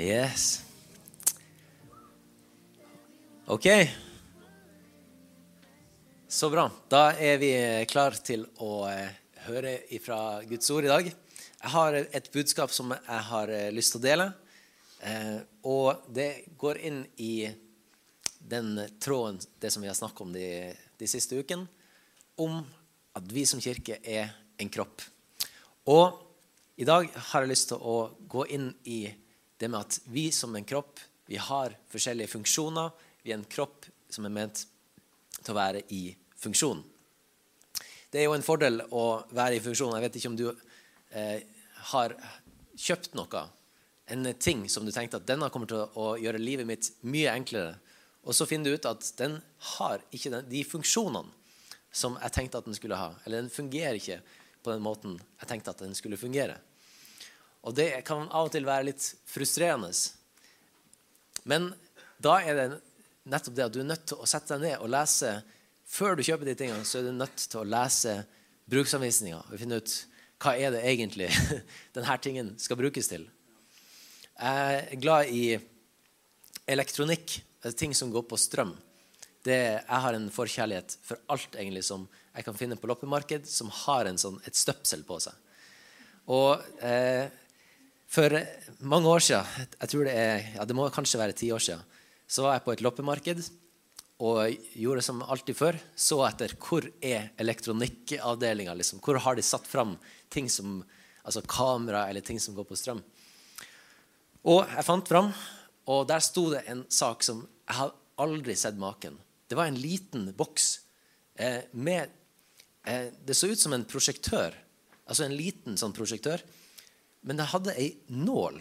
Yes. Ok. Så bra. Da er vi klar til å eh, høre ifra Guds ord i dag. Jeg har et budskap som jeg har eh, lyst til å dele. Eh, og det går inn i den tråden, det som vi har snakket om de, de siste ukene, om at vi som kirke er en kropp. Og i dag har jeg lyst til å gå inn i det med at vi som en kropp, vi har forskjellige funksjoner. Vi er en kropp som er ment til å være i funksjon. Det er jo en fordel å være i funksjon. Jeg vet ikke om du eh, har kjøpt noe, en ting som du tenkte at denne kommer til å gjøre livet mitt mye enklere. Og så finner du ut at den har ikke den, de funksjonene som jeg tenkte at den skulle ha. Eller den fungerer ikke på den måten jeg tenkte at den skulle fungere. Og det kan av og til være litt frustrerende. Men da er det nettopp det at du er nødt til å sette deg ned og lese Før du kjøper de tingene, så er du nødt til å lese bruksanvisninga og finne ut hva er det egentlig denne tingen skal brukes til. Jeg er glad i elektronikk, ting som går på strøm. Det, jeg har en forkjærlighet for alt egentlig som jeg kan finne på loppemarked som har sånn, et støpsel på seg. Og eh, for mange år siden, jeg tror det, er, ja, det må kanskje være ti år siden, så var jeg på et loppemarked og gjorde som alltid før. Så etter hvor er elektronikkavdelinga. Liksom. Hvor har de satt fram ting som altså kamera eller ting som går på strøm. Og jeg fant fram, og der sto det en sak som jeg har aldri sett maken. Det var en liten boks eh, med eh, Det så ut som en prosjektør. Altså en liten sånn prosjektør men det hadde ei nål.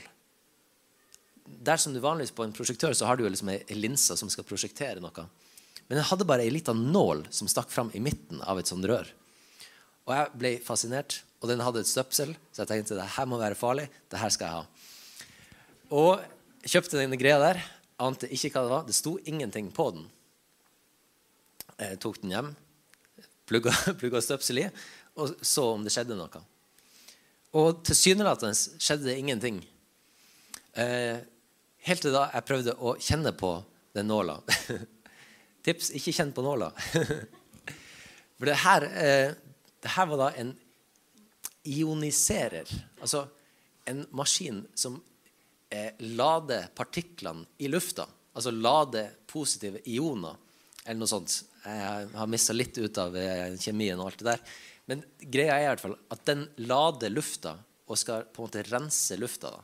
Der som du vanligvis på en prosjektør så har du jo liksom ei linse som skal prosjektere noe. Men den hadde bare ei lita nål som stakk fram i midten av et sånt rør. Og jeg ble fascinert. Og den hadde et støpsel, så jeg tenkte det her må være farlig. det her skal jeg ha. Og jeg kjøpte den greia der. Ante ikke hva det var. Det sto ingenting på den. Jeg tok den hjem, plugga, plugga støpsel i, og så om det skjedde noe. Og tilsynelatende skjedde det ingenting. Eh, helt til da jeg prøvde å kjenne på den nåla. Tips ikke kjenn på nåla. For det her, eh, det her var da en ioniserer. Altså en maskin som eh, lader partiklene i lufta. Altså lader positive ioner, eller noe sånt. Jeg har mista litt ut av eh, kjemien og alt det der. Men greia er i hvert fall at den lader lufta og skal på en måte rense lufta. da.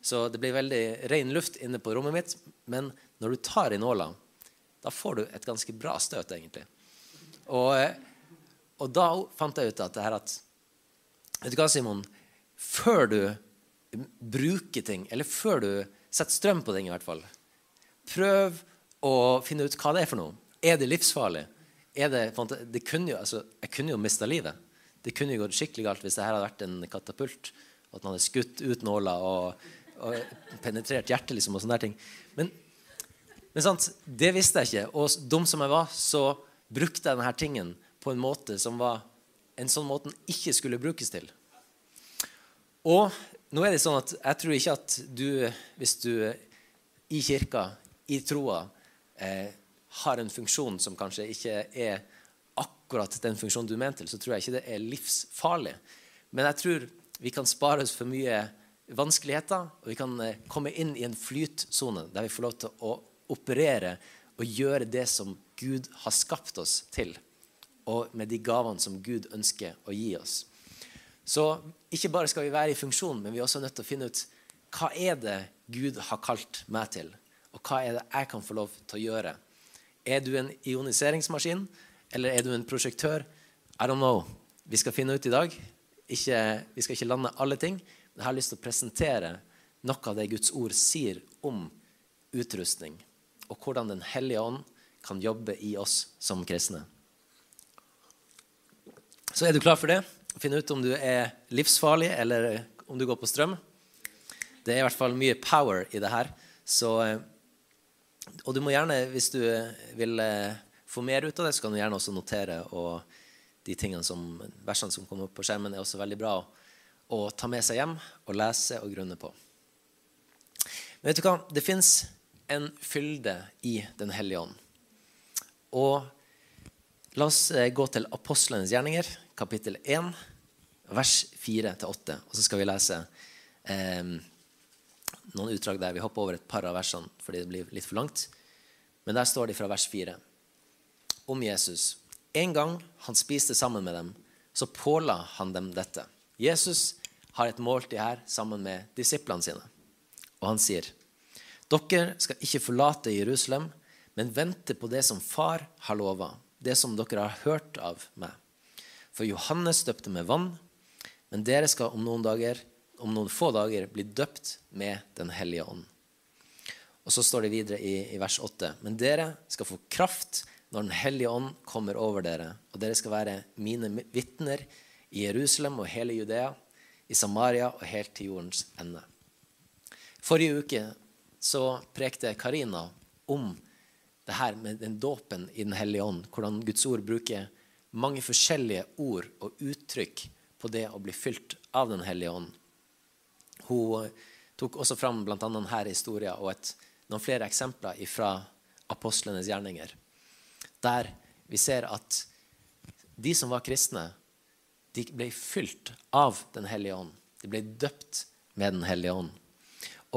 Så det blir veldig ren luft inne på rommet mitt. Men når du tar i nåla, da får du et ganske bra støt, egentlig. Og, og da fant jeg ut at det her at Vet du hva, Simon? Før du bruker ting, eller før du setter strøm på ting, i hvert fall, prøv å finne ut hva det er for noe. Er det livsfarlig? Det, det kunne jo, altså, Jeg kunne jo mista livet. Det kunne jo gått skikkelig galt hvis det her hadde vært en katapult. Og at man hadde skutt ut nåla og, og penetrert hjertet. Liksom, og sånne ting. Men, men sant, det visste jeg ikke. Og dum som jeg var, så brukte jeg denne tingen på en måte som var en sånn måte den ikke skulle brukes til. Og nå er det sånn at jeg tror ikke at du, hvis du i kirka, i troa, eh, har en funksjon som kanskje ikke er akkurat den funksjonen du mente, så tror jeg ikke det er livsfarlig. Men jeg tror vi kan spare oss for mye vanskeligheter, og vi kan eh, komme inn i en flytsone der vi får lov til å operere og gjøre det som Gud har skapt oss til, og med de gavene som Gud ønsker å gi oss. Så ikke bare skal vi være i funksjon, men vi er også nødt til å finne ut hva er det Gud har kalt meg til, og hva er det jeg kan få lov til å gjøre er du en ioniseringsmaskin, eller er du en prosjektør? I don't know. Vi skal finne ut i dag. Ikke, vi skal ikke lande alle ting. Men jeg har lyst til å presentere noe av det Guds ord sier om utrustning, og hvordan Den hellige ånd kan jobbe i oss som kristne. Så er du klar for det? Finne ut om du er livsfarlig, eller om du går på strøm. Det er i hvert fall mye power i det her. Så eh, og du må gjerne, hvis du vil eh, få mer ut av det, så kan du gjerne også notere. Og de tingene som, versene som kommer opp på skjermen, er også veldig bra å, å ta med seg hjem og lese og grunne på. Men vet du hva? Det fins en fylde i Den hellige ånd. Og la oss eh, gå til apostlenes gjerninger, kapittel 1, vers 4-8. Og så skal vi lese eh, noen utdrag der. Vi hopper over et par av versene fordi det blir litt for langt. Men der står det fra vers 4 om Jesus. En gang han spiste sammen med dem, så påla han dem dette. Jesus har et måltid her sammen med disiplene sine. Og han sier, dere skal ikke forlate Jerusalem, men vente på det som far har lova, det som dere har hørt av meg. For Johannes døpte med vann, men dere skal om noen, dager, om noen få dager bli døpt med Den hellige ånd. Og så står det videre i, i vers 8.: Men dere skal få kraft når Den hellige ånd kommer over dere, og dere skal være mine vitner i Jerusalem og hele Judea, i Samaria og helt til jordens ende. Forrige uke så prekte Karina om det her med den dåpen i Den hellige ånd. Hvordan Guds ord bruker mange forskjellige ord og uttrykk på det å bli fylt av Den hellige ånd. Hun tok også fram bl.a. denne historien og et, noen flere eksempler fra apostlenes gjerninger. Der vi ser at de som var kristne, de ble fylt av Den hellige ånd. De ble døpt med Den hellige ånd.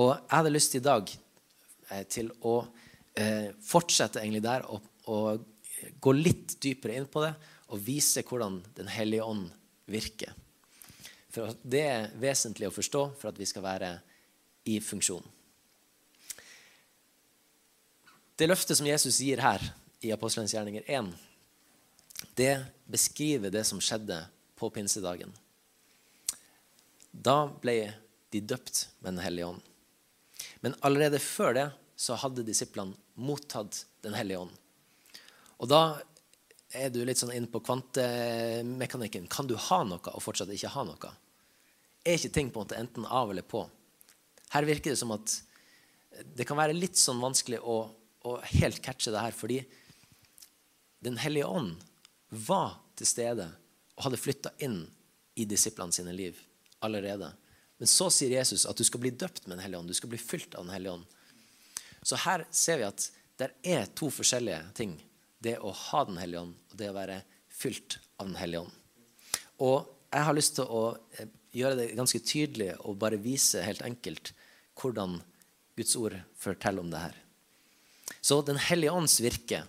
Og jeg hadde lyst i dag eh, til å eh, fortsette egentlig der og, og, gå litt dypere inn på det og vise hvordan Den hellige ånd virker. For Det er vesentlig å forstå for at vi skal være i funksjon. Det løftet som Jesus gir her i Apostelens gjerninger 1, det beskriver det som skjedde på pinsedagen. Da ble de døpt med Den hellige ånd. Men allerede før det så hadde disiplene mottatt Den hellige ånd. Og da er du litt sånn inn på kvantemekanikken. Kan du ha noe og fortsatt ikke ha noe? Er ikke ting på en måte enten av eller på? Her virker det som at det kan være litt sånn vanskelig å, å helt catche det her, fordi Den hellige ånd var til stede og hadde flytta inn i disiplene sine liv allerede. Men så sier Jesus at du skal bli døpt med Den hellige ånd. Du skal bli fylt av Den hellige ånd. Så her ser vi at det er to forskjellige ting. Det å ha Den hellige ånd og det å være fylt av Den hellige ånd. Og jeg har lyst til å eh, gjøre det ganske tydelig og bare vise helt enkelt hvordan Guds ord forteller om det her. Så Den hellige ånds virke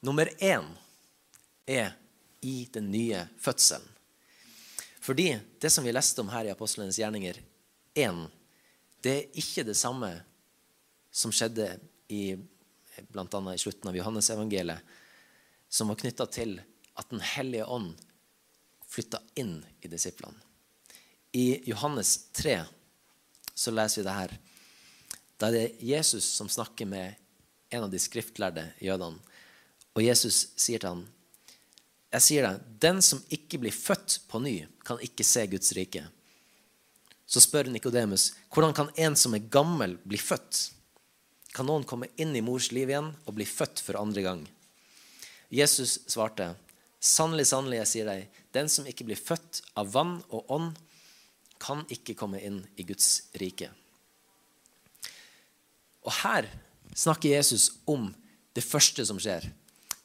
nummer én er i den nye fødselen. Fordi det som vi leste om her i Apostlenes gjerninger 1, det er ikke det samme som skjedde i bl.a. i slutten av Johannes evangeliet, som var knytta til at Den hellige ånd flytta inn i disiplene. I Johannes 3 så leser vi det her. Da er det Jesus som snakker med en av de skriftlærde jødene. Og Jesus sier til ham jeg sier deg, den som ikke blir født på ny, kan ikke se Guds rike. Så spør Nikodemus, hvordan kan en som er gammel, bli født? Kan noen komme inn i mors liv igjen og bli født for andre gang? Jesus svarte, sannelig, sannelig, jeg sier deg, den som ikke blir født av vann og ånd, kan ikke komme inn i Guds rike. Og her snakker Jesus om det første som skjer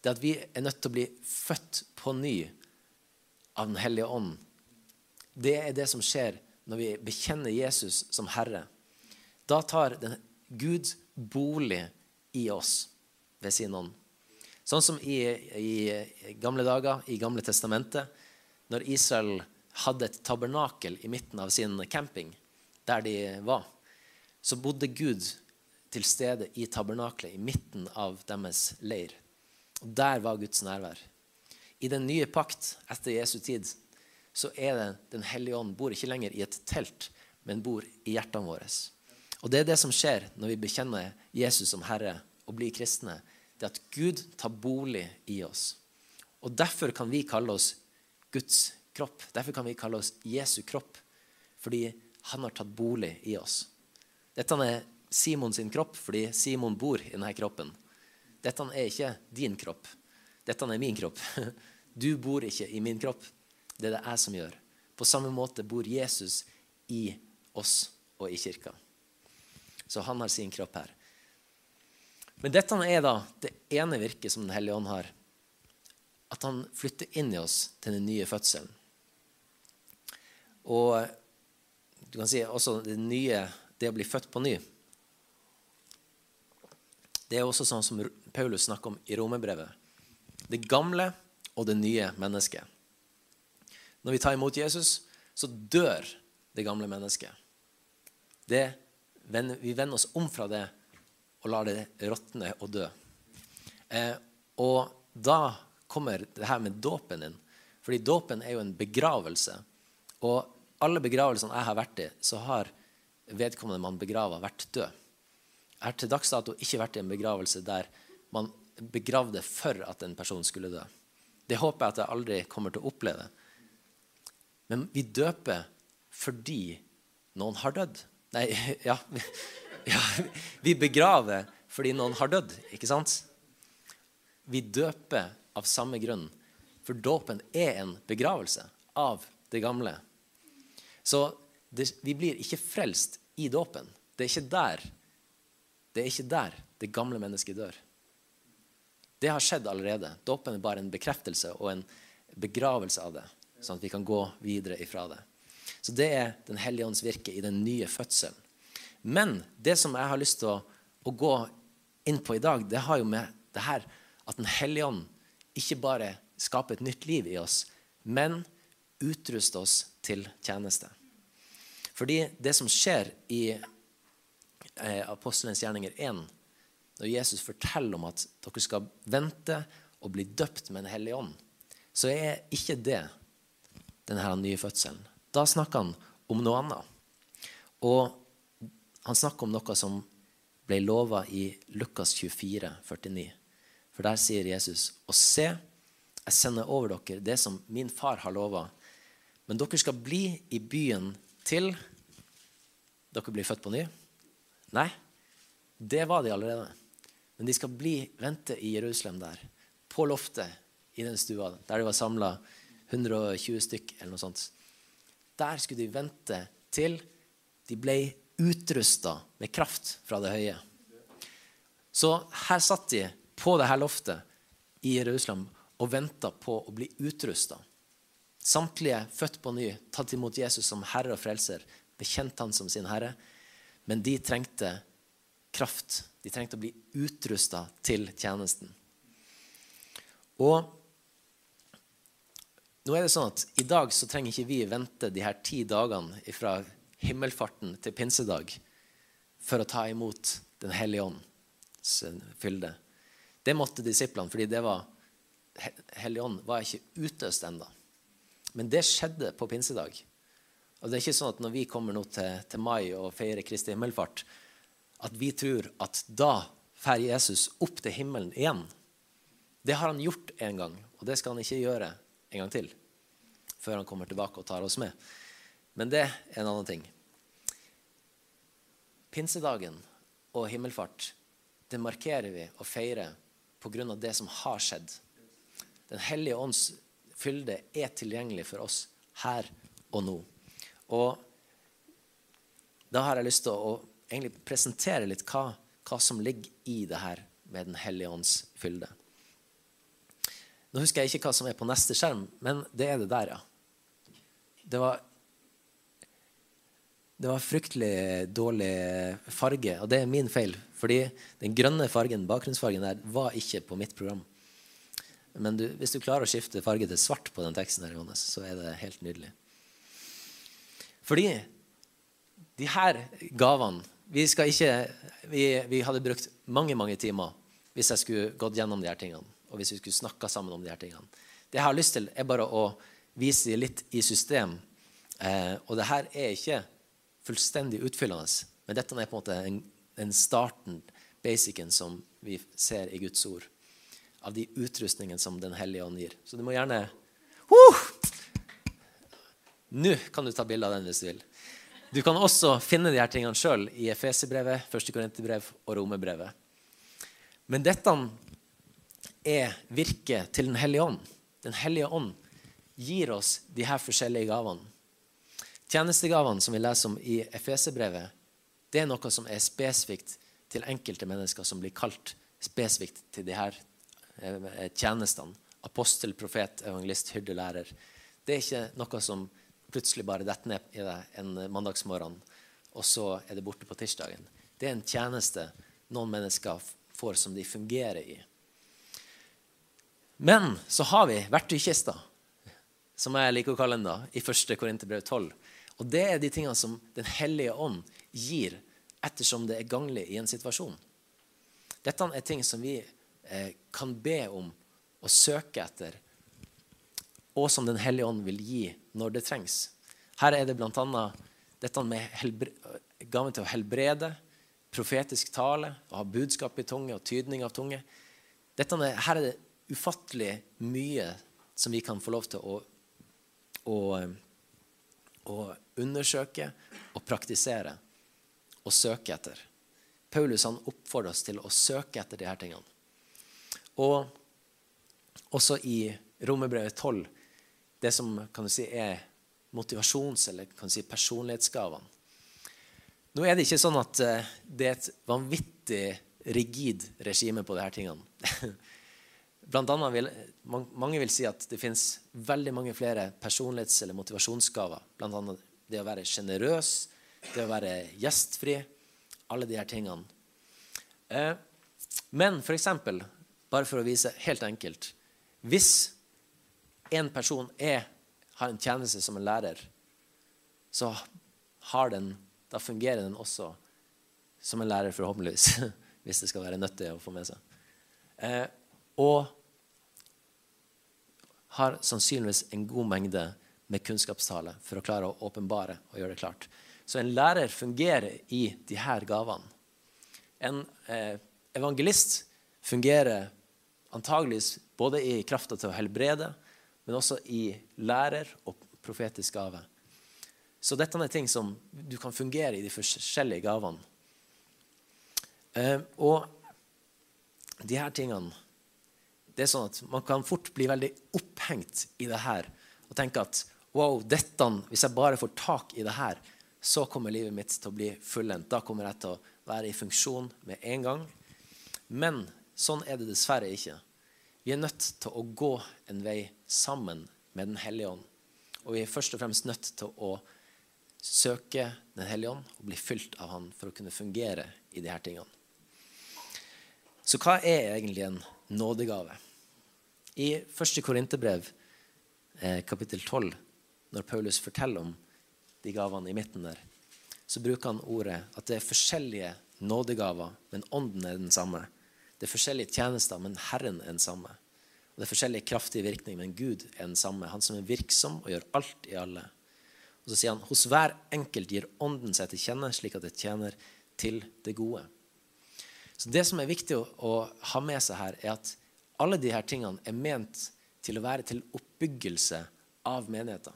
det at vi er nødt til å bli født på ny av Den hellige ånd. Det er det som skjer når vi bekjenner Jesus som Herre. Da tar Gud bolig i oss ved sin ånd. Sånn som i, i gamle dager, i Gamle testamentet, når Israel hadde et tabernakel i midten av sin camping, der de var, så bodde Gud til stede i tabernaklet, i midten av deres leir. Og Der var Guds nærvær. I den nye pakt etter Jesu tid så er det Den hellige ånd bor ikke lenger i et telt, men bor i hjertene våre. Og Det er det som skjer når vi bekjenner Jesus som Herre og blir kristne. Det er at Gud tar bolig i oss. Og Derfor kan vi kalle oss Guds kropp. Derfor kan vi kalle oss Jesu kropp. Fordi han har tatt bolig i oss. Dette er Simon sin kropp fordi Simon bor i denne kroppen. Dette er ikke din kropp. Dette er min kropp. Du bor ikke i min kropp. Det er det jeg som gjør. På samme måte bor Jesus i oss og i kirka. Så han har sin kropp her. Men dette er da det ene virket som Den hellige ånd har. At han flytter inn i oss til den nye fødselen. Og du kan si også det nye, det å bli født på ny. Det er også sånn som Paulus snakker om i romerbrevet. Det gamle og det nye mennesket. Når vi tar imot Jesus, så dør det gamle mennesket. Det, vi vender oss om fra det og lar det råtne og dø. Eh, og da kommer det her med dåpen inn. Fordi dåpen er jo en begravelse. Og alle begravelsene jeg har vært i, så har vedkommende man begrava, vært død. Jeg har til dags dato ikke vært i en begravelse der man begravde for at en person skulle dø. Det håper jeg at jeg aldri kommer til å oppleve. Men vi døper fordi noen har dødd. Nei, ja, ja Vi begraver fordi noen har dødd, ikke sant? Vi døper av samme grunn. For dåpen er en begravelse av det gamle. Så det, vi blir ikke frelst i dåpen. Det er ikke der det er ikke der det gamle mennesket dør. Det har skjedd allerede. Dåpen er bare en bekreftelse og en begravelse av det, sånn at vi kan gå videre ifra det. Så det er Den hellige ånds virke i den nye fødselen. Men det som jeg har lyst til å, å gå inn på i dag, det har jo med det her at Den hellige ånd ikke bare skaper et nytt liv i oss, men utruster oss til tjeneste. Fordi det som skjer i eh, Apostelens gjerninger 1, når Jesus forteller om at dere skal vente og bli døpt med Den hellige ånd, så er ikke det denne nye fødselen. Da snakker han om noe annet. Og han snakker om noe som ble lova i Lukas 24, 49. For der sier Jesus, og se, jeg sender over dere det som min far har lova. Men dere skal bli i byen til dere blir født på ny. Nei, det var de allerede. Men de skal bli, vente i Jerusalem der, på loftet i den stua der de var samla 120 stykk eller noe sånt. Der skulle de vente til de ble utrusta med kraft fra det høye. Så her satt de på det her loftet i Jerusalem og venta på å bli utrusta. Samtlige født på ny, tatt imot Jesus som herre og frelser, bekjent han som sin herre. Men de trengte kraft. De trengte å bli utrusta til tjenesten. Og nå er det sånn at I dag så trenger ikke vi vente de her ti dagene fra himmelfarten til pinsedag for å ta imot Den hellige ånds fylde. Det måtte disiplene, fordi det var Hellige ånd var ikke utøst ennå. Men det skjedde på pinsedag. Og det er ikke sånn at Når vi kommer nå til, til mai og feirer Kristi himmelfart, at vi tror at da drar Jesus opp til himmelen igjen. Det har han gjort en gang, og det skal han ikke gjøre en gang til. Før han kommer tilbake og tar oss med. Men det er en annen ting. Pinsedagen og himmelfart det markerer vi og feirer pga. det som har skjedd. Den hellige ånds fylde er tilgjengelig for oss her og nå. Og da har jeg lyst til å, egentlig presentere litt hva, hva, som ligger i det her med Den hellige ånds fylde. Nå husker jeg ikke hva som er på neste skjerm, men det er det der, ja. Det var, det var fryktelig dårlig farge, og det er min feil. Fordi den grønne fargen, bakgrunnsfargen der, var ikke på mitt program. Men du, hvis du klarer å skifte farge til svart på den teksten, her, Johannes, så er det helt nydelig. Fordi de her gavene vi, ikke, vi, vi, hadde brukt mange mange timer hvis jeg skulle gått gjennom de her tingene. Og hvis vi skulle snakka sammen om de her tingene. Det jeg har lyst til, er bare å vise dem litt i system. Eh, og det her er ikke fullstendig utfyllende, men dette er på en måte den starten, basicen, som vi ser i Guds ord. Av de utrustningene som Den hellige ånd gir. Så du må gjerne uh! Nå kan du ta bilde av den hvis du vil. Du kan også finne de her tingene sjøl i Efeserbrevet, 1. Korinterbrev og Romerbrevet. Men dette er virket til Den hellige ånd. Den hellige ånd gir oss de her forskjellige gavene. Tjenestegavene som vi leser om i Efeserbrevet, Det er noe som er spesifikt til enkelte mennesker som blir kalt spesifikt til de her eh, tjenestene. Apostel, profet, evangelist, hyrdelærer. Det er ikke noe som plutselig bare detter ned i deg en mandagsmorgen, og så er det borte på tirsdagen. Det er en tjeneste noen mennesker får som de fungerer i. Men så har vi verktøykista, som jeg liker å kalle den da, i 1. Korinterbrev 12. Og det er de tingene som Den hellige ånd gir ettersom det er ganglig i en situasjon. Dette er ting som vi eh, kan be om og søke etter, og som Den hellige ånd vil gi når det trengs. Her er det bl.a. dette med gaven til å helbrede, profetisk tale, å ha budskap i tunge og tydning av tunge. Dette, her er det ufattelig mye som vi kan få lov til å, å, å undersøke og praktisere og søke etter. Paulus han oppfordrer oss til å søke etter disse tingene. Og også i Romerbrevet 12, det som kan du si er motivasjons- eller kan du si personlighetsgavene. Nå er det ikke sånn at eh, det er et vanvittig rigid regime på disse tingene. Blant annet vil, mange vil si at det finnes veldig mange flere personlighets- eller motivasjonsgaver. Blant annet det å være sjenerøs, det å være gjestfri. Alle de her tingene. Eh, men for eksempel, bare for å vise helt enkelt Hvis en person er, har en tjeneste som en lærer, så har den da fungerer den også som en lærer, forhåpentligvis, hvis det skal være nyttig å få med seg. Eh, og har sannsynligvis en god mengde med kunnskapstale for å klare å åpenbare og gjøre det klart. Så en lærer fungerer i de her gavene. En eh, evangelist fungerer antageligvis både i krafta til å helbrede, men også i lærer og profetisk gave. Så dette er ting som du kan fungere i de forskjellige gavene. Eh, og de her tingene det er sånn at Man kan fort bli veldig opphengt i det her og tenke at wow, dette, hvis jeg bare får tak i det her, så kommer livet mitt til å bli fullendt. Da kommer jeg til å være i funksjon med en gang. Men sånn er det dessverre ikke. Vi er nødt til å gå en vei sammen med Den hellige ånd. Og vi er først og fremst nødt til å søke Den hellige ånd og bli fylt av Han for å kunne fungere i disse tingene. Så hva er egentlig en nådegave? I 1. Korinterbrev, eh, kapittel 12, når Paulus forteller om de gavene i midten der, så bruker han ordet at det er forskjellige nådegaver, men ånden er den samme. Det er forskjellige tjenester, men Herren er den samme. Og det er forskjellige kraftige virkninger, men Gud er den samme. Han som er virksom og gjør alt i alle. Og så sier han hos hver enkelt gir ånden seg til kjenne, slik at det tjener til det gode. Så Det som er viktig å, å ha med seg her, er at alle disse tingene er ment til å være til oppbyggelse av menigheten.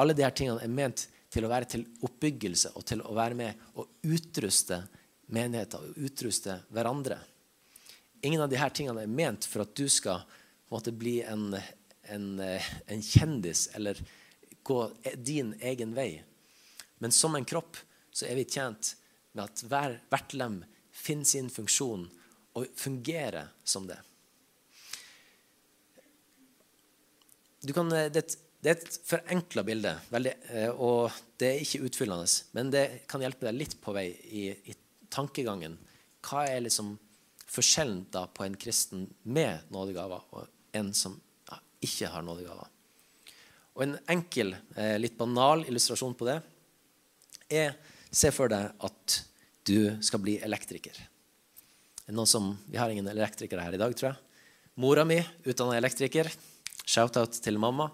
Alle disse tingene er ment til å være til oppbyggelse og til å være med og utruste menigheten og utruste hverandre. Ingen av disse tingene er ment for at du skal måtte bli en, en, en kjendis eller gå din egen vei. Men som en kropp så er vi tjent med at hver, hvert lem finner sin funksjon og fungerer som det. Kan, det, et, det er et forenkla bilde, veldig, eh, og det er ikke utfyllende. Men det kan hjelpe deg litt på vei i, i tankegangen. Hva er liksom forskjellen da på en kristen med nådegaver og en som ja, ikke har nådegaver? Og En enkel, eh, litt banal illustrasjon på det er Se for deg at du skal bli elektriker. Som, Vi har ingen elektrikere her i dag, tror jeg. Mora mi utdanna elektriker. Shout-out til mamma,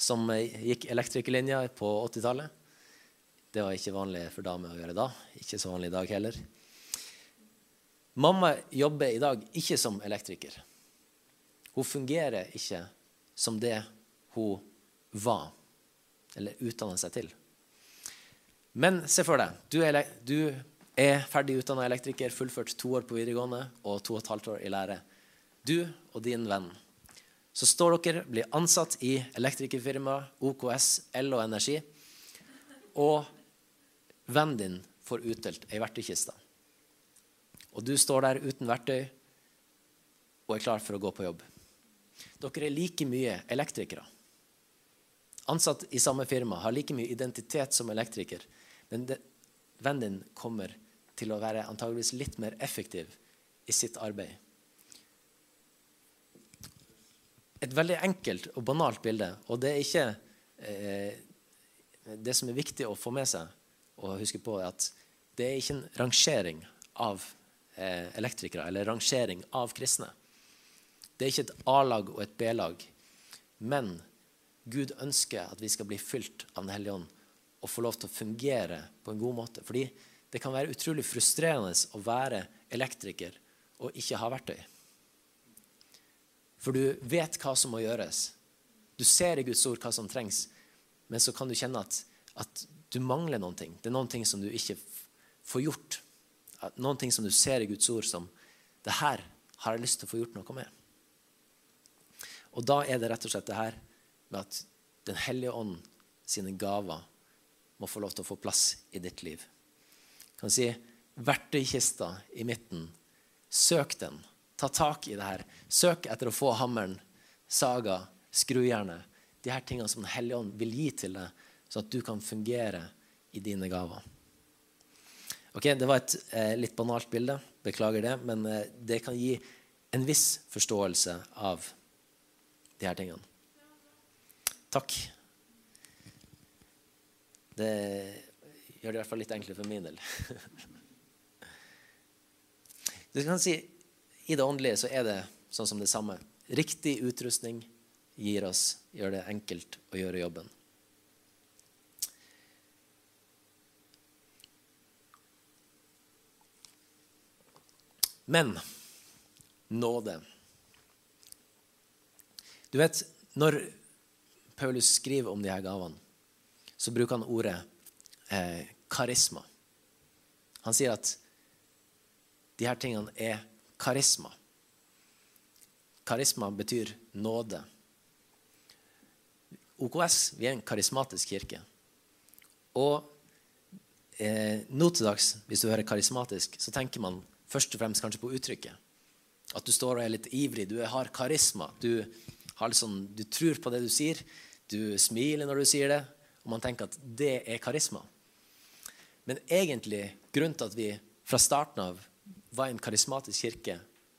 som eh, gikk elektrikerlinja på 80-tallet. Det var ikke vanlig for damer å gjøre da. Ikke så vanlig i dag heller. Mamma jobber i dag ikke som elektriker. Hun fungerer ikke som det hun var, eller utdanna seg til. Men se for deg, du er, du er ferdig utdanna elektriker, fullført to år på videregående og to og et halvt år i lære. Du og din venn. Så står dere, blir ansatt i elektrikerfirmaet OKS El og Energi. Og vennen din får utdelt ei verktøykiste. Og du står der uten verktøy og er klar for å gå på jobb. Dere er like mye elektrikere. Ansatt i samme firma, har like mye identitet som elektriker. Men vennen din kommer til å være antageligvis litt mer effektiv i sitt arbeid. Et veldig enkelt og banalt bilde, og det er ikke eh, Det som er viktig å få med seg og huske på, er at det er ikke en rangering av eh, elektrikere eller rangering av kristne. Det er ikke et A-lag og et B-lag. Men Gud ønsker at vi skal bli fylt av Den hellige ånd og få lov til å fungere på en god måte. Fordi det kan være utrolig frustrerende å være elektriker og ikke ha verktøy. For du vet hva som må gjøres. Du ser i Guds ord hva som trengs, men så kan du kjenne at, at du mangler noen ting. Det er noen ting som du ikke får gjort. Noen ting som du ser i Guds ord som det her har jeg lyst til å få gjort noe med. Og da er det rett og slett det her med at Den hellige ånd sine gaver må få lov til å få plass i ditt liv. Kan si verktøykista i midten. Søk den. Ta tak i det her. Søk etter å få hammeren, saga, skrujernet. De her tingene som Den hellige ånd vil gi til deg, så at du kan fungere i dine gaver. Ok, Det var et eh, litt banalt bilde. Beklager det. Men eh, det kan gi en viss forståelse av de her tingene. Takk. Det gjør det i hvert fall litt enklere for min del. Du kan si I det åndelige så er det sånn som det samme. Riktig utrustning gir oss, gjør det enkelt å gjøre jobben. Men nåde Du vet, når Paulus skriver om de her gavene, så bruker han ordet eh, karisma. Han sier at de her tingene er karisma. Karisma betyr nåde. OKS vi er en karismatisk kirke. Og eh, nå til dags, hvis du hører karismatisk, så tenker man først og fremst kanskje på uttrykket. At du står og er litt ivrig. Du har karisma. Du, har sånn, du tror på det du sier. Du smiler når du sier det. Og man tenker at det er karisma. Men egentlig, grunnen til at vi fra starten av var en karismatisk kirke,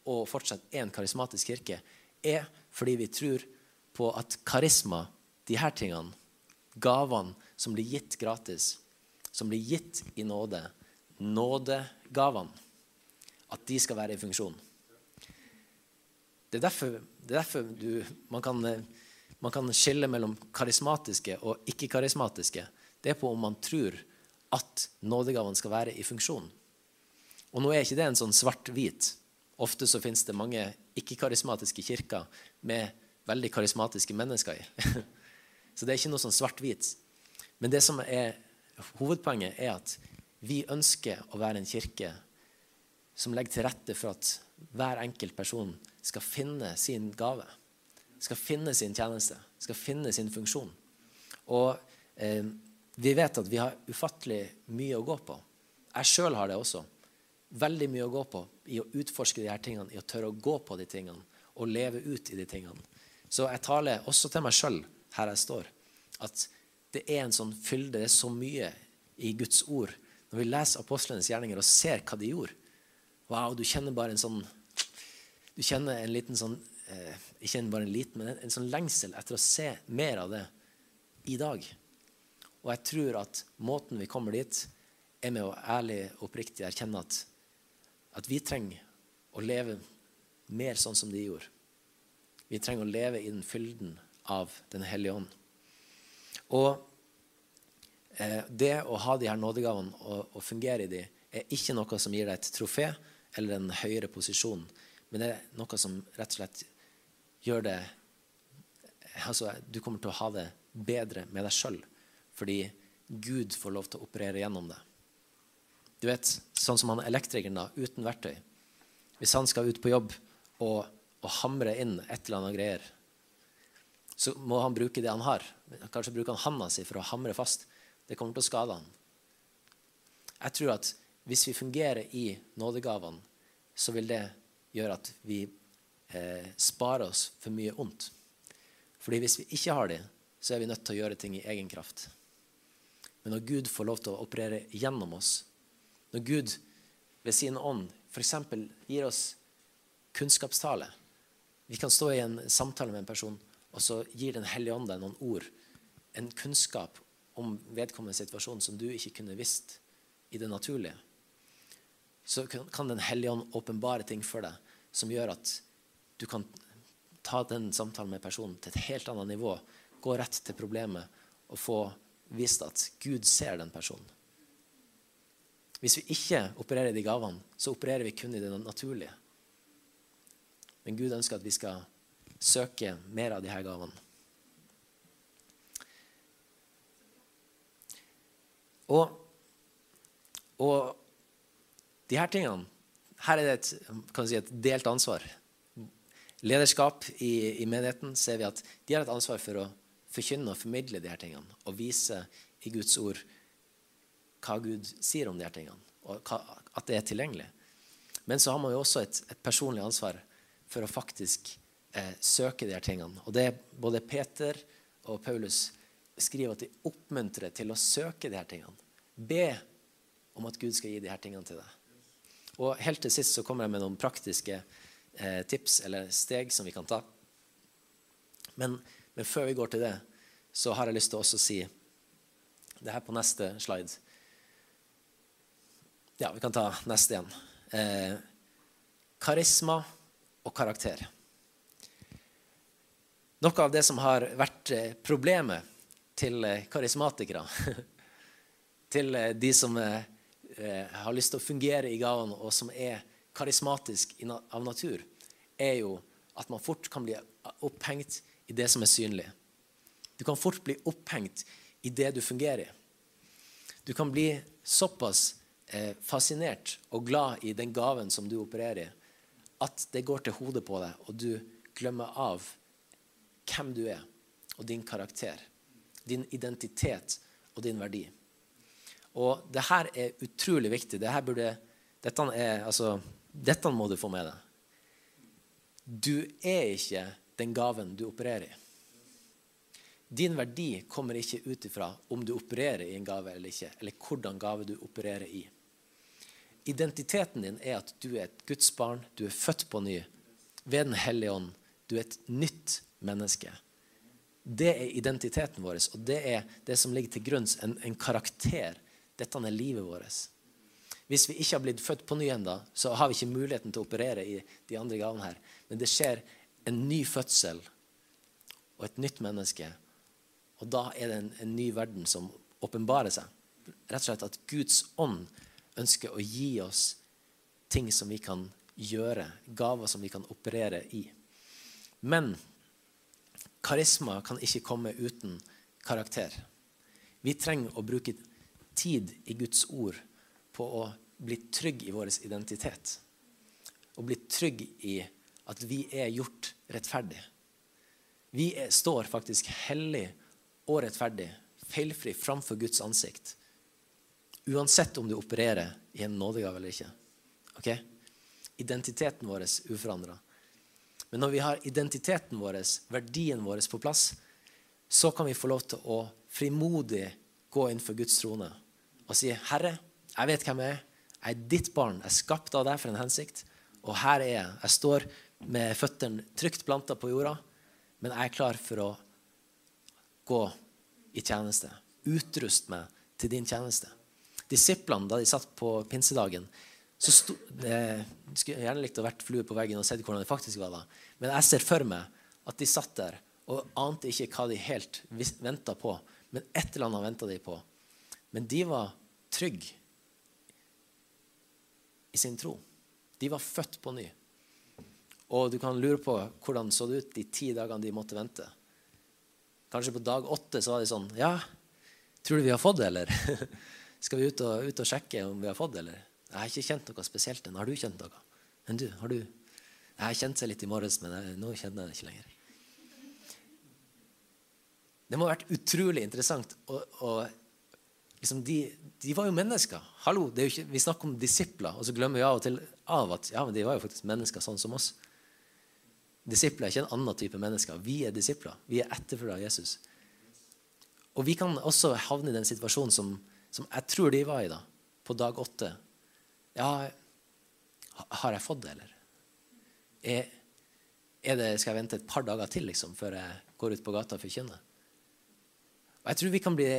og fortsatt er en karismatisk kirke, er fordi vi tror på at karisma, de her tingene, gavene som blir gitt gratis, som blir gitt i nåde, nådegavene, at de skal være i funksjon. Det er derfor, det er derfor du, man, kan, man, kan, skille mellom karismatiske og ikke-karismatiske. Det er på om man tror at nådegavene skal være i funksjon. Og nå er ikke det en sånn svart-hvit. Ofte så finnes det mange ikke-karismatiske kirker med veldig karismatiske mennesker i. så det er ikke noe sånn svart-hvit. Men det som er hovedpoenget, er at vi ønsker å være en kirke som legger til rette for at hver enkelt person skal finne sin gave. Skal finne sin tjeneste. Skal finne sin funksjon. Og eh, vi vet at vi har ufattelig mye å gå på. Jeg sjøl har det også. Veldig mye å gå på i å utforske de her tingene, i å tørre å gå på de tingene og leve ut i de tingene. Så jeg taler også til meg sjøl her jeg står, at det er en sånn fylde, det er så mye i Guds ord. Når vi leser apostlenes gjerninger og ser hva de gjorde, Wow, du kjenner bare en sånn Du kjenner en liten sånn eh, Ikke bare en liten, men en, en, sånn lengsel etter å se mer av det i dag. Og jeg tror at måten vi kommer dit, er med å ærlig og oppriktig erkjenne at, at vi trenger å leve mer sånn som de gjorde. Vi trenger å leve i den fylden av Den hellige ånd. Og eh, det å ha de her nådegavene og, og fungere i de, er ikke noe som gir deg et trofé eller en høyere posisjon. Men det er noe som rett og slett gjør det altså, Du kommer til å ha det bedre med deg sjøl fordi Gud får lov til å operere gjennom det. Du vet, Sånn som han elektrikeren da, uten verktøy. Hvis han skal ut på jobb og, og hamre inn et eller annet greier, så må han bruke det han har. Kanskje bruker han handa si for å hamre fast. Det kommer til å skade han. Jeg tror at hvis vi fungerer i nådegavene, så vil det gjøre at vi eh, sparer oss for mye ondt. Fordi hvis vi ikke har det, så er vi nødt til å gjøre ting i egen kraft. Men når Gud får lov til å operere gjennom oss, når Gud ved sin ånd f.eks. gir oss kunnskapstale Vi kan stå i en samtale med en person, og så gir Den hellige ånd deg noen ord, en kunnskap om vedkommende situasjon som du ikke kunne visst i det naturlige. Så kan Den hellige ånd åpenbare ting for deg som gjør at du kan ta den samtalen med personen til et helt annet nivå, gå rett til problemet og få vist at Gud ser den personen. Hvis vi ikke opererer i de gavene, så opererer vi kun i det naturlige. Men Gud ønsker at vi skal søke mer av disse gavene. Og, og de her tingene Her er det et, si, et delt ansvar. Lederskap i, i, menigheten ser vi at de har et ansvar for å forkynne og formidle de her tingene og vise i Guds ord hva Gud sier om de her tingene, og hva, at det er tilgjengelig. Men så har man jo også et, et personlig ansvar for å faktisk eh, søke de her tingene. Og det er både Peter og Paulus skriver at de oppmuntrer til å søke de her tingene. Be om at Gud skal gi de her tingene til deg. Og helt til sist så kommer jeg med noen praktiske eh, tips eller steg som vi kan ta. Men men før vi går til det, så har jeg lyst til å også si det her på neste slide. Ja, vi kan ta neste igjen. Eh, karisma og karakter. Noe av det som har vært eh, problemet til eh, karismatikere, til eh, de som har lyst til å fungere i gaven, og som er karismatisk av natur, er jo at man fort kan bli opphengt i det som er synlig. Du kan fort bli opphengt i det du fungerer i. Du kan bli såpass eh, fascinert og glad i den gaven som du opererer i, at det går til hodet på deg, og du glemmer av hvem du er, og din karakter, din identitet og din verdi. Og det her er utrolig viktig. Dette, burde, dette, er, altså, dette må du få med deg. Du er ikke den gaven du opererer i. Din verdi kommer ikke ut ifra om du opererer i en gave eller ikke, eller hvordan gave du opererer i. Identiteten din er at du er et Guds barn, du er født på ny ved Den hellige ånd. Du er et nytt menneske. Det er identiteten vår, og det er det som ligger til grunn, en, en karakter. Dette er livet vårt. Hvis vi ikke har blitt født på ny ennå, så har vi ikke muligheten til å operere i de andre gavene her. Men det skjer en ny fødsel og et nytt menneske. Og da er det en, en ny verden som åpenbarer seg. Rett og slett at Guds ånd ønsker å gi oss ting som vi kan gjøre, gaver som vi kan operere i. Men karisma kan ikke komme uten karakter. Vi trenger å bruke tid i Guds ord på å bli trygg i vår identitet. Og bli trygg i at vi er gjort rettferdig. Vi er, står faktisk hellig og rettferdig, feilfri framfor Guds ansikt. Uansett om du opererer i en nådegave eller ikke. Ok? Identiteten vår er uforandra. Men når vi har identiteten vår, verdien vår, på plass, så kan vi få lov til å frimodig gå inn for Guds trone og si, 'Herre, jeg vet hvem jeg er. Jeg er ditt barn. Jeg er skapt av deg for en hensikt.' Og her er jeg. Jeg står med føttene trygt planta på jorda, men jeg er klar for å gå i tjeneste. Utrust meg til din tjeneste. Disiplene, da de satt på pinsedagen så sto, jeg skulle gjerne likt å vært flue på veggen og sett hvordan det faktisk var da. Men jeg ser for meg at de satt der og ante ikke hva de helt venta på. Men et eller annet venta de på. Men de var trygge i sin tro. De var født på ny. Og du kan lure på hvordan det så ut de ti dagene de måtte vente. Kanskje på dag åtte så var de sånn Ja, tror du vi har fått det, eller? Skal vi ut og, ut og, sjekke om vi har fått det, eller? Jeg har ikke kjent noe spesielt ennå. Har du kjent noe? Men du, har du? Jeg har kjent seg litt i morges, men jeg, nå kjenner jeg det ikke lenger. Det må ha vært utrolig interessant Og, og liksom de, de, var jo mennesker. Hallo, ikke, Vi snakker om disipler, og så glemmer vi av og til av at ja, men de var jo faktisk mennesker sånn som oss. Disipler er ikke en annen type mennesker. Vi er disipler. Vi er etterfølgere av Jesus. Og vi kan også havne i den situasjonen som, som jeg tror de var i da, på dag åtte. Ja, har jeg fått det, eller? Er, er det, skal jeg vente et par dager til liksom, før jeg går ut på gata og forkynner? Og jeg tror vi kan, bli,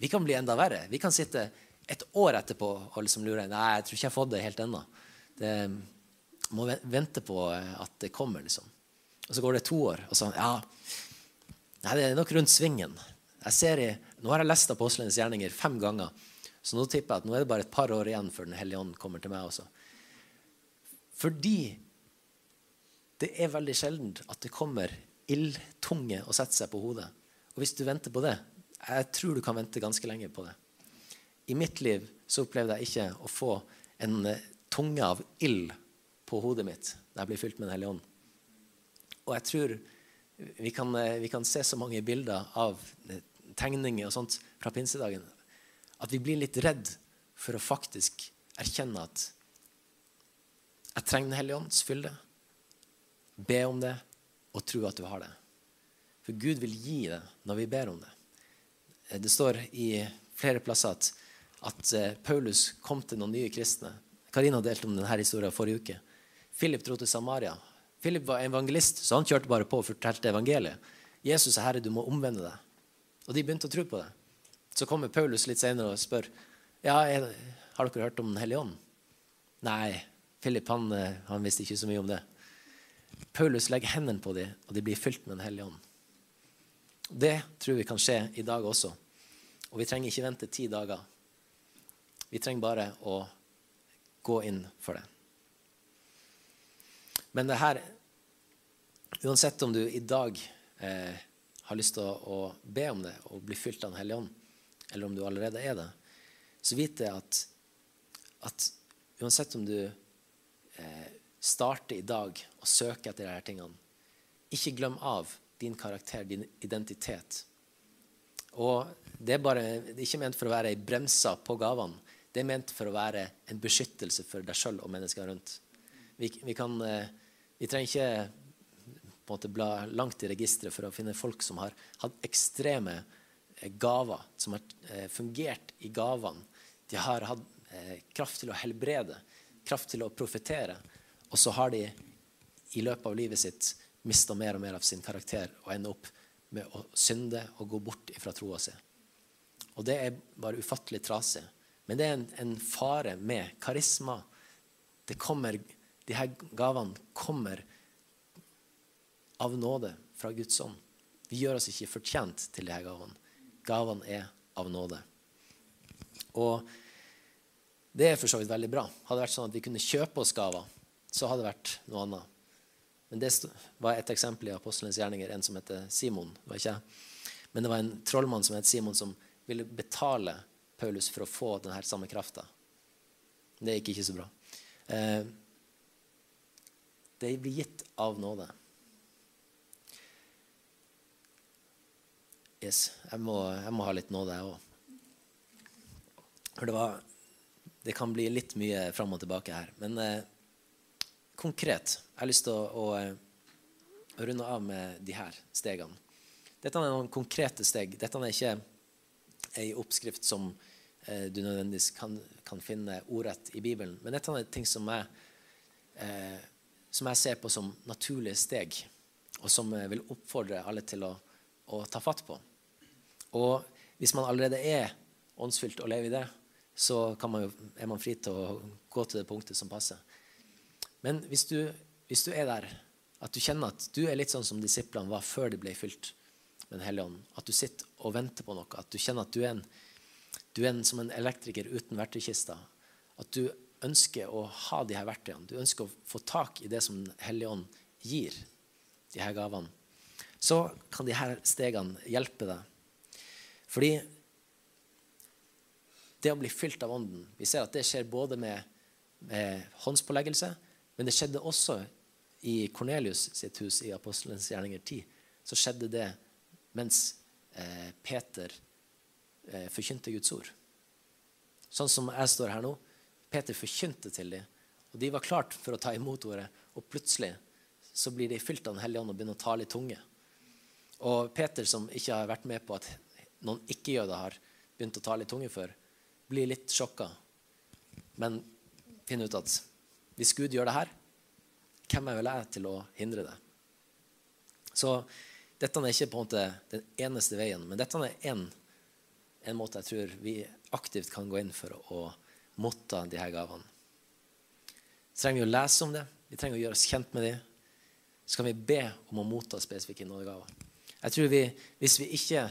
vi kan bli enda verre. Vi kan sitte et år etterpå og liksom lure Nei, jeg tror ikke jeg har fått det helt ennå. Det må vente på at det kommer, liksom. Og så går det to år, og så Ja, nei, det er nok rundt svingen. Jeg ser i, Nå har jeg lest Apostlenes gjerninger fem ganger, så nå tipper jeg at nå er det bare et par år igjen før Den hellige ånd kommer til meg også. Fordi det er veldig sjelden at det kommer ildtunge og setter seg på hodet. Og hvis du venter på det Jeg tror du kan vente ganske lenge på det. I mitt liv så opplevde jeg ikke å få en eh, tunge av ild på hodet mitt da jeg blir fylt med Den hellige ånd. Og jeg tror vi kan, eh, vi kan, se så mange bilder av eh, tegninger og sånt fra pinsedagen at vi blir litt redd for å faktisk erkjenne at jeg trenger Den hellige ånds fylde. Be om det og tro at du har det. For Gud vil gi det når vi ber om det. Eh, det står i flere plasser at, at Paulus kom til noen nye kristne. Karina delte om denne historien forrige uke. Philip dro til Samaria. Philip var evangelist, så han kjørte bare på og fortalte evangeliet. Jesus er herre, du må omvende deg. Og de begynte å tro på det. Så kommer Paulus litt senere og spør ja, jeg, har dere hørt om Den hellige ånd. Nei, Philip han, eh, han, visste ikke så mye om det. Paulus legger hendene på dem, og de blir fylt med Den hellige ånd. Det tror vi kan skje i dag også. Og vi trenger ikke vente ti dager. Vi trenger bare å gå inn for det. Men det her Uansett om du i dag eh, har lyst til å, å, be om det og bli fylt av Den hellige ånd, eller om du allerede er det, så vit det at, at uansett om du eh, starter i dag og søker etter disse tingene, ikke glem av din karakter, din identitet. Og det er, bare, det er ikke ment for å være ei bremse på gavene. Det er ment for å være en beskyttelse for deg sjøl og menneskene rundt. Vi, vi, kan, eh, vi trenger ikke på en måte bla langt i registeret for å finne folk som har hatt ekstreme eh, gaver, som har eh, fungert i gavene. De har hatt kraft til å helbrede, kraft til å profetere. Og så har de i løpet av livet sitt mista mer og mer av sin karakter og ender opp med å synde og gå bort fra troa si. Og det er bare ufattelig trasig. Men det er en, en fare med karisma. Det kommer de her gavene kommer av nåde fra Guds ånd. Vi gjør oss ikke fortjent til de her gavene. Gavene er av nåde. Og det er for så vidt veldig bra. Hadde det vært sånn at vi kunne kjøpe oss gaver, så hadde det vært noe annet. Men det var et eksempel i Apostelens gjerninger, en som heter Simon. Det var ikke jeg. Men det var en trollmann som het Simon, som ville betale Paulus for å få denne samme krafta. Det gikk ikke så bra. Det blir gitt av nåde. Yes, jeg må, jeg må ha litt nåde, jeg òg. For det var Det kan bli litt mye fram og tilbake her. Men eh, konkret Jeg har lyst til å, å, å, eh, runde av med de her stegene. Dette er noen konkrete steg. Dette er ikke ei oppskrift som eh, du nødvendigvis kan, kan, finne ordrett i Bibelen. Men dette er ting som jeg eh, som jeg ser på som naturlige steg, og som jeg vil oppfordre alle til å, å ta fatt på. Og hvis man allerede er åndsfylt og lever i det, så man jo, er man fri til å gå til det punktet som passer. Men hvis du, hvis du, er der at du kjenner at du er litt sånn som disiplene var før de ble fylt med Den hellige ånd, at du sitter og venter på noe, at du kjenner at du er, en, du er en, som en elektriker uten verktøykista, at du ønsker å ha de her verktøyene, du ønsker å få tak i det som Den hellige ånd gir, de her gavene, så kan de her stegene hjelpe deg. Fordi det å bli fylt av Ånden Vi ser at det skjer både med, med håndspåleggelse, men det skjedde også i Kornelius sitt hus i Apostelens gjerninger 10. Så skjedde det mens eh, Peter eh, forkynte Guds ord. sånn som jeg står her nå. Peter forkynte til dem, og de var klart for å ta imot ordet. Og plutselig så blir de fylt av Den hellige ånd og begynner å tale i tunge. Og Peter, som ikke har vært med på at noen ikke-jøder har begynt å tale i tunge før, blir litt sjokka, men finner ut at hvis Gud gjør det her, hvem er vel jeg til å hindre det? Så dette er ikke på en måte den eneste veien, men dette er en, en måte jeg tror vi aktivt kan gå inn for å motta de her gavene. Så trenger vi å lese om det, vi trenger å gjøre oss kjent med dem. Så kan vi be om å motta spesifikke nådegaver. Jeg tror vi, hvis, vi ikke,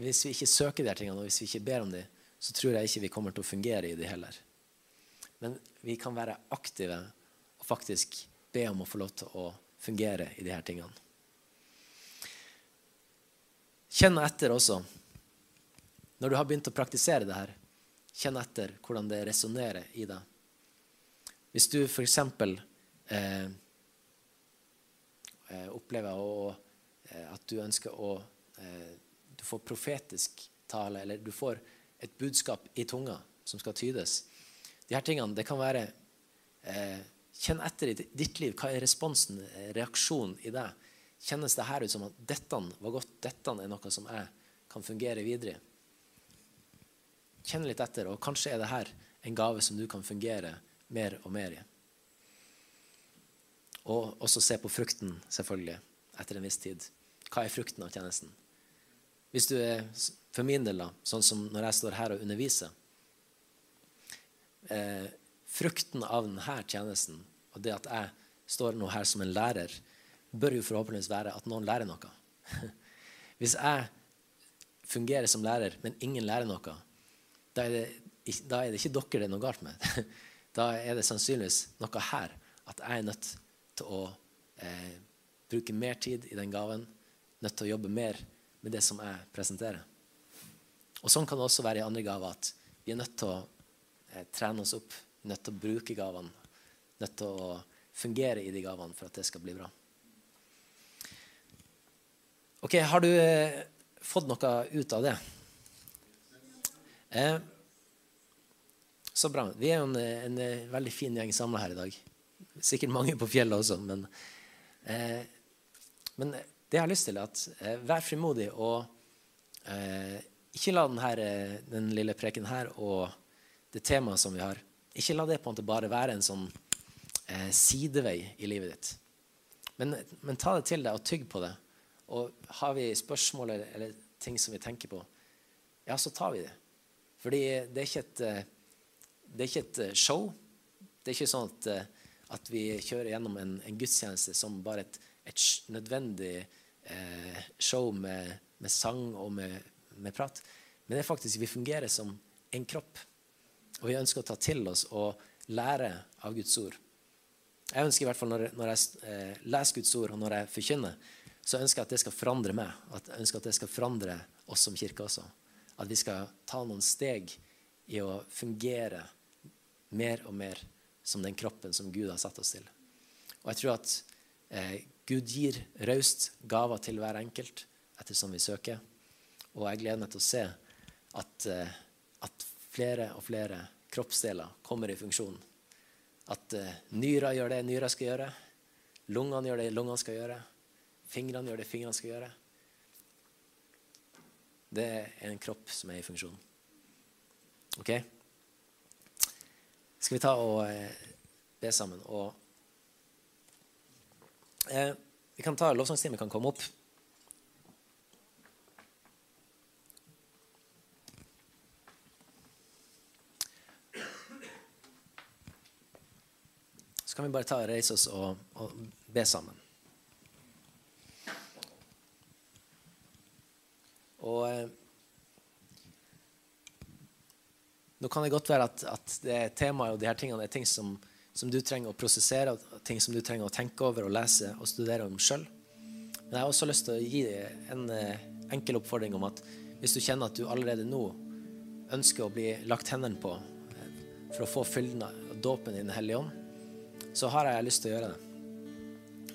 hvis vi ikke søker de her tingene, og hvis vi ikke ber om dem, så tror jeg ikke vi kommer til å fungere i de heller. Men vi kan være aktive og faktisk be om å få lov til å fungere i de her tingene. Kjenn etter også. Når du har begynt å praktisere det her, kjenn etter hvordan det resonnerer i deg. Hvis du f.eks. Eh, eh, opplever å, eh, at du ønsker å eh, Du får profetisk tale, eller du får et budskap i tunga som skal tydes. De her tingene, det kan være eh, Kjenn etter i ditt liv. Hva er responsen, eh, reaksjonen i deg? Kjennes det her ut som at dette var godt, dette er noe som jeg kan fungere videre i? Kjenn litt etter, og kanskje er det her en gave som du kan fungere mer og mer i. Og også se på frukten, selvfølgelig, etter en viss tid. Hva er frukten av tjenesten? Hvis du er, for min del, da, sånn som når jeg står her og underviser eh, Frukten av denne tjenesten og det at jeg står nå her som en lærer, bør jo forhåpentligvis være at noen lærer noe. Hvis jeg fungerer som lærer, men ingen lærer noe, da er det, da er det ikke dere det er noe galt med. Da er det sannsynligvis noe her at jeg er nødt til å eh, bruke mer tid i den gaven, nødt til å jobbe mer med det som jeg presenterer. Og Sånn kan det også være i andre gaver, at vi er nødt til å eh, trene oss opp, nødt til å bruke gavene, nødt til å fungere i de gavene for at det skal bli bra. Ok, Har du eh, fått noe ut av det? Eh, så bra. Vi er en, en, veldig fin gjeng samla her i dag. Sikkert mange på fjellet også, men, eh, men det jeg har lyst til, er at eh, vær frimodig og eh, ikke la denne, her, den lille preken her og det temaet som vi har, ikke la det på en måte bare være en sånn eh, sidevei i livet ditt. Men, men, ta det til deg og tygg på det. Og har vi spørsmål eller, eller, ting som vi tenker på, ja, så tar vi det. Fordi det er et, eh, det er ikke et eh, show. Det er ikke sånn at, eh, at vi kjører gjennom en, en, gudstjeneste som bare et, et nødvendig eh, show med, med, sang og med, med prat. Men det er faktisk vi fungerer som en kropp. Og vi ønsker å ta til oss og lære av Guds ord. Jeg ønsker i hvert fall når, når jeg eh, leser Guds ord, og når jeg forkynner, så ønsker jeg at det skal forandre meg. At jeg ønsker at det skal forandre oss som kirke også. At vi skal ta noen steg i å fungere mer og mer som den kroppen som Gud har satt oss til. Og jeg tror at eh, Gud gir raust gaver til hver enkelt ettersom vi søker. Og jeg gleder meg til å se at, eh, at flere og flere kroppsdeler kommer i funksjon. At eh, nyra gjør det nyra skal gjøre. Lungene gjør det lungene skal gjøre. Fingrene gjør det fingrene skal gjøre. Det er en kropp som er i funksjon. OK? Skal vi ta og uh, be sammen? Og eh, Vi kan ta lovsangstimen kan komme opp. Så kan vi bare ta og reise oss og, og be sammen. Og eh, Nå kan det godt være at, at det temaet og de her tingene er ting som, som, du trenger å prosessere, ting som du trenger å tenke over og lese og studere om sjøl. Men jeg har også lyst til å gi deg en eh, enkel oppfordring om at hvis du kjenner at du allerede nå ønsker å bli lagt hendene på eh, for å få fylden av dåpen i Den hellige ånd, så har jeg lyst til å gjøre det.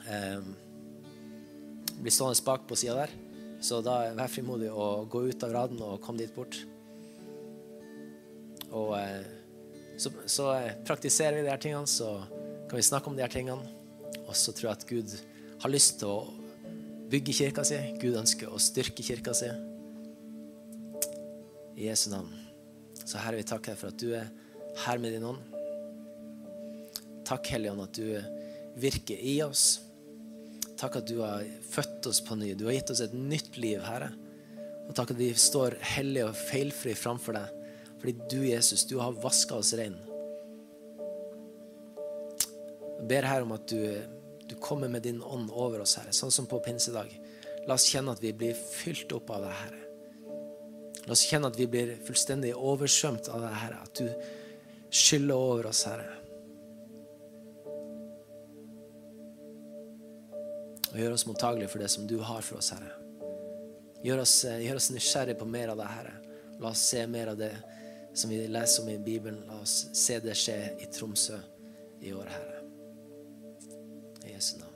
Eh, bli stående bak på sida der. Så da vær frimodig og gå ut av raden og kom dit bort. Og eh, så, så eh, praktiserer vi de her tingene, så kan vi snakke om de her tingene. Og så tror jeg at Gud har lyst til å bygge kirka si. Gud ønsker å styrke kirka si. I Jesu navn. Så Herre, vi takker deg for at du er her med din ånd. Takk, Hellige Ånd, at du virker i oss. Takk at du har født oss på ny. Du har gitt oss et nytt liv, Herre. Og takk at vi står hellige og feilfri framfor deg. Fordi du, Jesus, du har vaska oss rein. Jeg ber her om at du, du kommer med din ånd over oss, Herre, sånn som på pinsedag. La oss kjenne at vi blir fylt opp av deg, Herre. La oss kjenne at vi blir fullstendig oversvømt av deg, Herre. At du skyller over oss, Herre. Og gjør oss mottagelige for det som du har for oss, Herre. Gjør oss, gjør oss nysgjerrige på mer av det, Herre. La oss se mer av det som vi leser om i Bibelen. La oss se det skje i Tromsø i år, Herre. I Jesu navn.